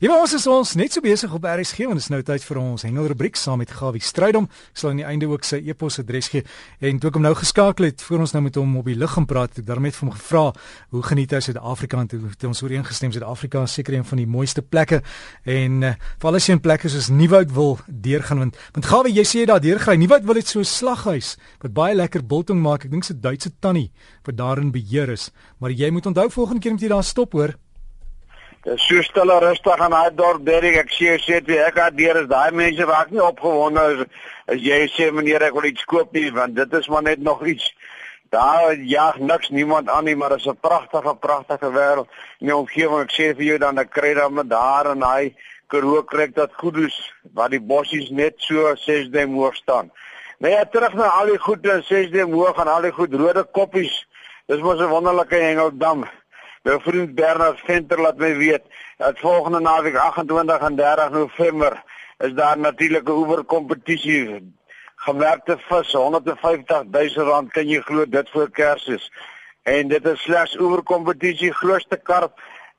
Ja, ons is ons net so besig op RSG want dit is nou tyd vir ons hengelrubriek saam met Gawie Strydom. Ek sal aan die einde ook sy e-posadres gee en toe ek hom nou geskakel het voor ons nou met hom op die lug gaan praat, het daarmee vir hom gevra hoe geniet hy Suid-Afrika en toe het ons ooreengestem Suid-Afrika is seker een van die mooiste plekke en uh, veral as jy in plekke soos Nieuwoud wil deurgaan want want Gawie, jy sê jy daar deurgaan. Nieuwoud wil dit so 'n slaghuis wat baie lekker biltong maak. Ek dink se Duitse tannie wat daarin beheer is, maar jy moet onthou volgende keer moet jy daar stop hoor. Dit is so stil en rustig aan daai dorp, Derek. Ek sê sê jy ek het deur is daai mense raak nie opgewonde as, as jy sê meneer ek wil iets koop nie, want dit is maar net nog iets. Daar jag niks niemand aan nie, maar dit is 'n pragtige pragtige wêreld. In die omgewing, ek sê vir jou dan ek kry dan met daar en hy Karoo kry dat goed is waar die bossies net so 6 duim hoog staan. Nou ja, terug na al die goed en 6 duim hoog en al die goed rode koppies. Dis mos 'n wonderlike hengeldam. My vriend Bernard Venter laat my weet dat volgende naweek 28 en 30 November is daar natuurlike oeverkompetisie. Gemerkte vis 150 000 rand kan jy glo dit vir Kersfees. En dit is slegs oeverkompetisie grootste karp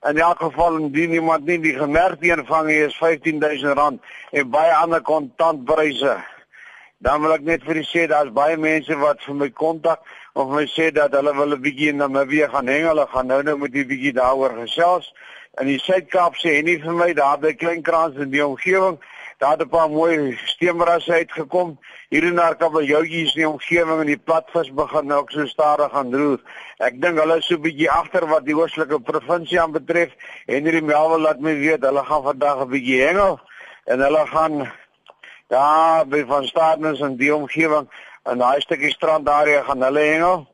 in elk geval indien iemand nie die gemerkte een vang is 15000 rand en baie ander kontantpryse. Dan wil ek net vir u sê daar's baie mense wat vir my kontak of my sê dat hulle wil 'n bietjie in Namibië gaan hang, hulle gaan nou nou met 'n bietjie daaroor gesels. In die Suid-Kaap sê en nie vir my daar by Kleinkrans in die omgewing, daar het 'n paar mooi steemrasse uitgekom. Hier en daar kan bejoutjies in die omgewing en die platvis begin nou ook so stadig gaan roer. Ek dink hulle is so 'n bietjie agter wat die oostelike provinsie aanbetref en hierdie Melville laat my weet hulle gaan vandag 'n bietjie hengel en hulle gaan Ja, by van Staatnes en die omgewing in daai stukkie strandarea gaan hulle hengel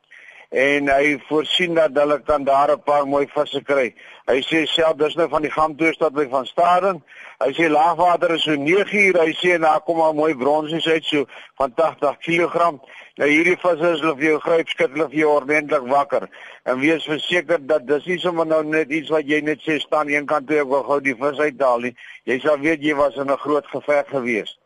en hy voorsien dat hulle kan daar 'n paar mooi visse kry. Hy sê self dis nou van die Gamtoestad by van Staden. Hy sê laagwater is so 9 uur. Hy sê daar kom al mooi bronsies uit so van 80 kg. Nou hierdie visse is hulle vir jou gryp skit hulle vir jou ordentlik wakker. En wees verseker dat dis nie sommer nou net iets wat jy net sê staan een kant toe ek wil gou die vis uithaal nie. Jy sal weet jy was in 'n groot geveg geweest.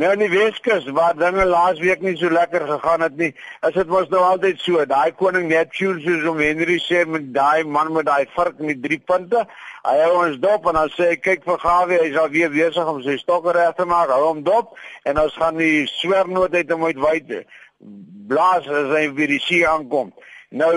Nou in die Weskus waar dinge laasweek nie so lekker gegaan het nie, is dit mos nou altyd so. Daai koning Neptune soos om Henry sê met daai man met daai vark met drie punte, hy hou ons dop en dan sê kyk vir Gawie, hy is al weer besig om sy stokke reg te maak. Hou hom dop en ons gaan die swernoot uit hom uitwyd blaas as hy weer die see aankom. Nou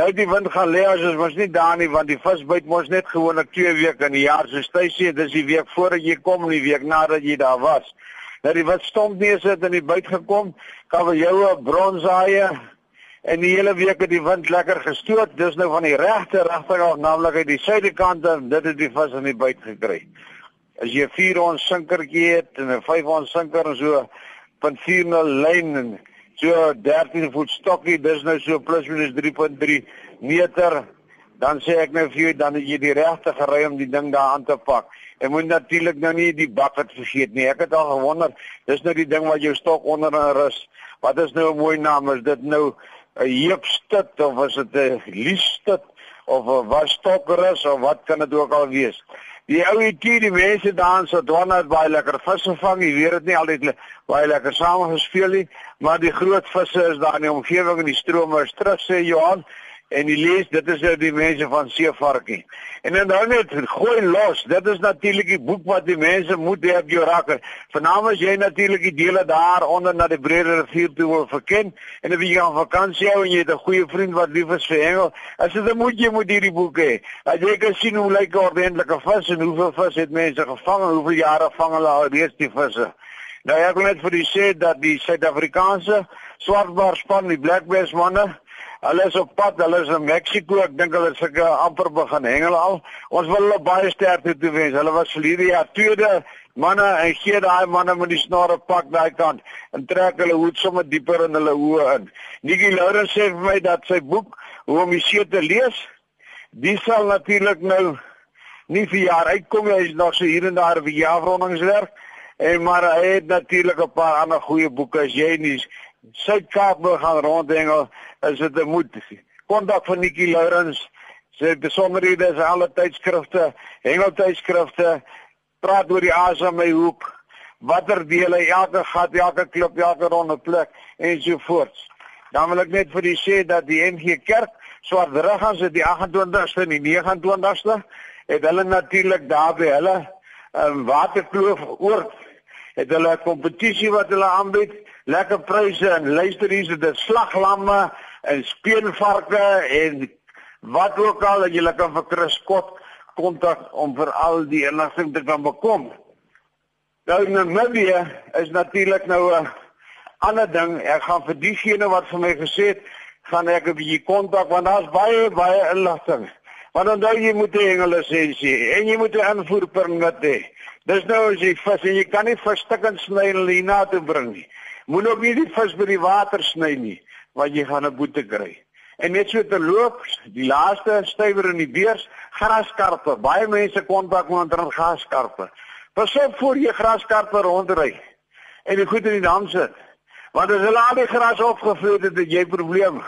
nou die wind gaan lê as ons mos nie daar nie want die vis byt mos net gewoonlik 2 weke in die jaar soos jy sê dis die week voordat jy kom en die week nadat jy daar was. Nou die wat stomp neus het in die buit gekom, kan vir jou 'n bronsaie en die hele week het die wind lekker gestoot. Dis nou van die regte regterkant, naamlik uit die suidekant en dit het die vis in die buit gekry. As jy 4 ons sinkertjie het en 'n 5 ons sinker en so van 4 na lyn en so 13 voet stokkie, dis nou so plus minus 3.3 meter dan sê ek nou vir jou dan het jy die regte gery om die ding daar aan te pak. Jy moet natuurlik nou nie die bucket vergeet nie. Ek het al gewonder, dis nou die ding wat jou stok onder en rus. Wat is nou 'n mooi naam? Is dit nou 'n heupstit of is dit 'n liestit of 'n wasstokrus of wat kan dit ook al wees? Die ou IT die mense daar so donat baie lekker visse vang. Jy weet dit nie altyd baie lekker saam gespeel nie, maar die groot visse is daar in die omgewing en die strome is terug sê Johan en die lees dit is nou die mense van Seevarkie. En dan nou net gooi los. Dit is natuurlik die boek wat die mense moet hê op jou rakker. Vanaand as jy natuurlik die dele daar onder na die Brede rivier toe wil verken en as jy aan vakansie hou en jy het 'n goeie vriend wat lief is vir hengel, as dit moet jy moet hierdie boek hê. As jy kan sien hoe lyk 'n ordentlike vis en hoeveel vis het mense gevang hoeveel jare vang hulle al reeds die visse. Nou ek wil net vir u sê dat die Suid-Afrikaanse swartbaar span, die Black Bass manne Hulle is op pad, hulle is in Mexiko. Ek dink hulle seker amper begin hengel al. Ons wil hulle baie sterkte toewens. Hulle was verlede jaar tweede manne en gee daai manne met die snare pak daai kant en trek hulle hoed sommer dieper in hulle oë in. Nikki Lourens sê vir my dat sy boek hoe om die see te lees, die sal natuurlik nou nie vir jaar uitkom nie. Hy is nog so hier en daar vir jaarrondingswerk. En maar hy het natuurlik 'n paar ander goeie boeke as jy nie Suid-Kaap wil gaan rondhengel, is dit 'n moed. Kontak van Nikki Lourens. Sy besonderhede is alle tydskrifte, hengeltydskrifte, praat oor die aas aan my hoek, watter dele elke gat, elke klip, elke ronde plek en so voort. Dan wil ek net vir u sê dat die NG Kerk Swartrug gaan se die 28ste en die 29ste het hulle natuurlik daar by hulle um, waterkloof oor het hulle 'n kompetisie wat hulle aanbied, lekker pryse en luister hier, dit slaglamme en speenvarke en wat ook al dat jy lekker vir Chris Kot kontak om vir al die inligting te kan bekom. Nou Namibië is natuurlik nou 'n ander ding. Ek gaan vir diegene wat vir my gesê het, gaan ek 'n bietjie kontak want daar's baie baie inligting. Want onthou jy moet 'n hengelisensie en jy moet 'n invoerpermit hê. Dis nou as jy vis en jy kan nie vis stukkend sny en lina toe bring nie. Moet ook nie die vis by die water sny nie, want jy gaan 'n boete kry. En net so te loop, die laaste stywer in die beurs, graskarpe. Baie mense kontak my onder graskarpe. Pas op voor jy graskarpe rondry en die goed in die dam sit. Want as hulle al die gras opgevreet het, het jy probleme.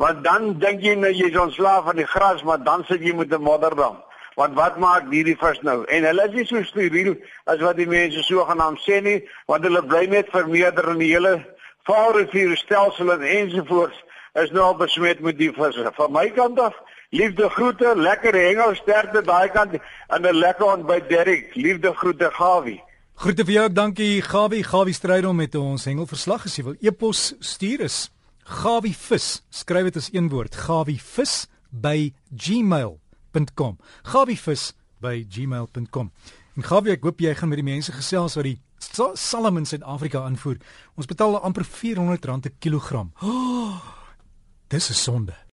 Want dan dink jy nou jy's ontslaaf van die gras, maar dan sit jy met 'n modderdam. Want wat maak hierdie vis nou? En hulle is nie so steriel as wat die mense sogenaamd sê nie, want hulle bly net vermeerder in die hele Vaalrivier stelsel en ensovoorts is nou al besmet met die visse. Van my kant af, liefde groete, lekker hengel sterkte daai kant en 'n lekker ontbyt Derrick. Liefde groete Gawie. Groete vir jou, dankie Gawie. Gawie stryd om met ons hengelverslag as jy wil e-pos stuur is Gawie vis. Skryf dit as een woord, Gawie vis by gmail.com. Gawie vis by gmail.com. En Gawie, ek hoop jy gaan met die mense gesels wat die salm in Suid-Afrika aanvoer. Ons betaal amper R400 'n kilogram. Oh, dis 'n sonde.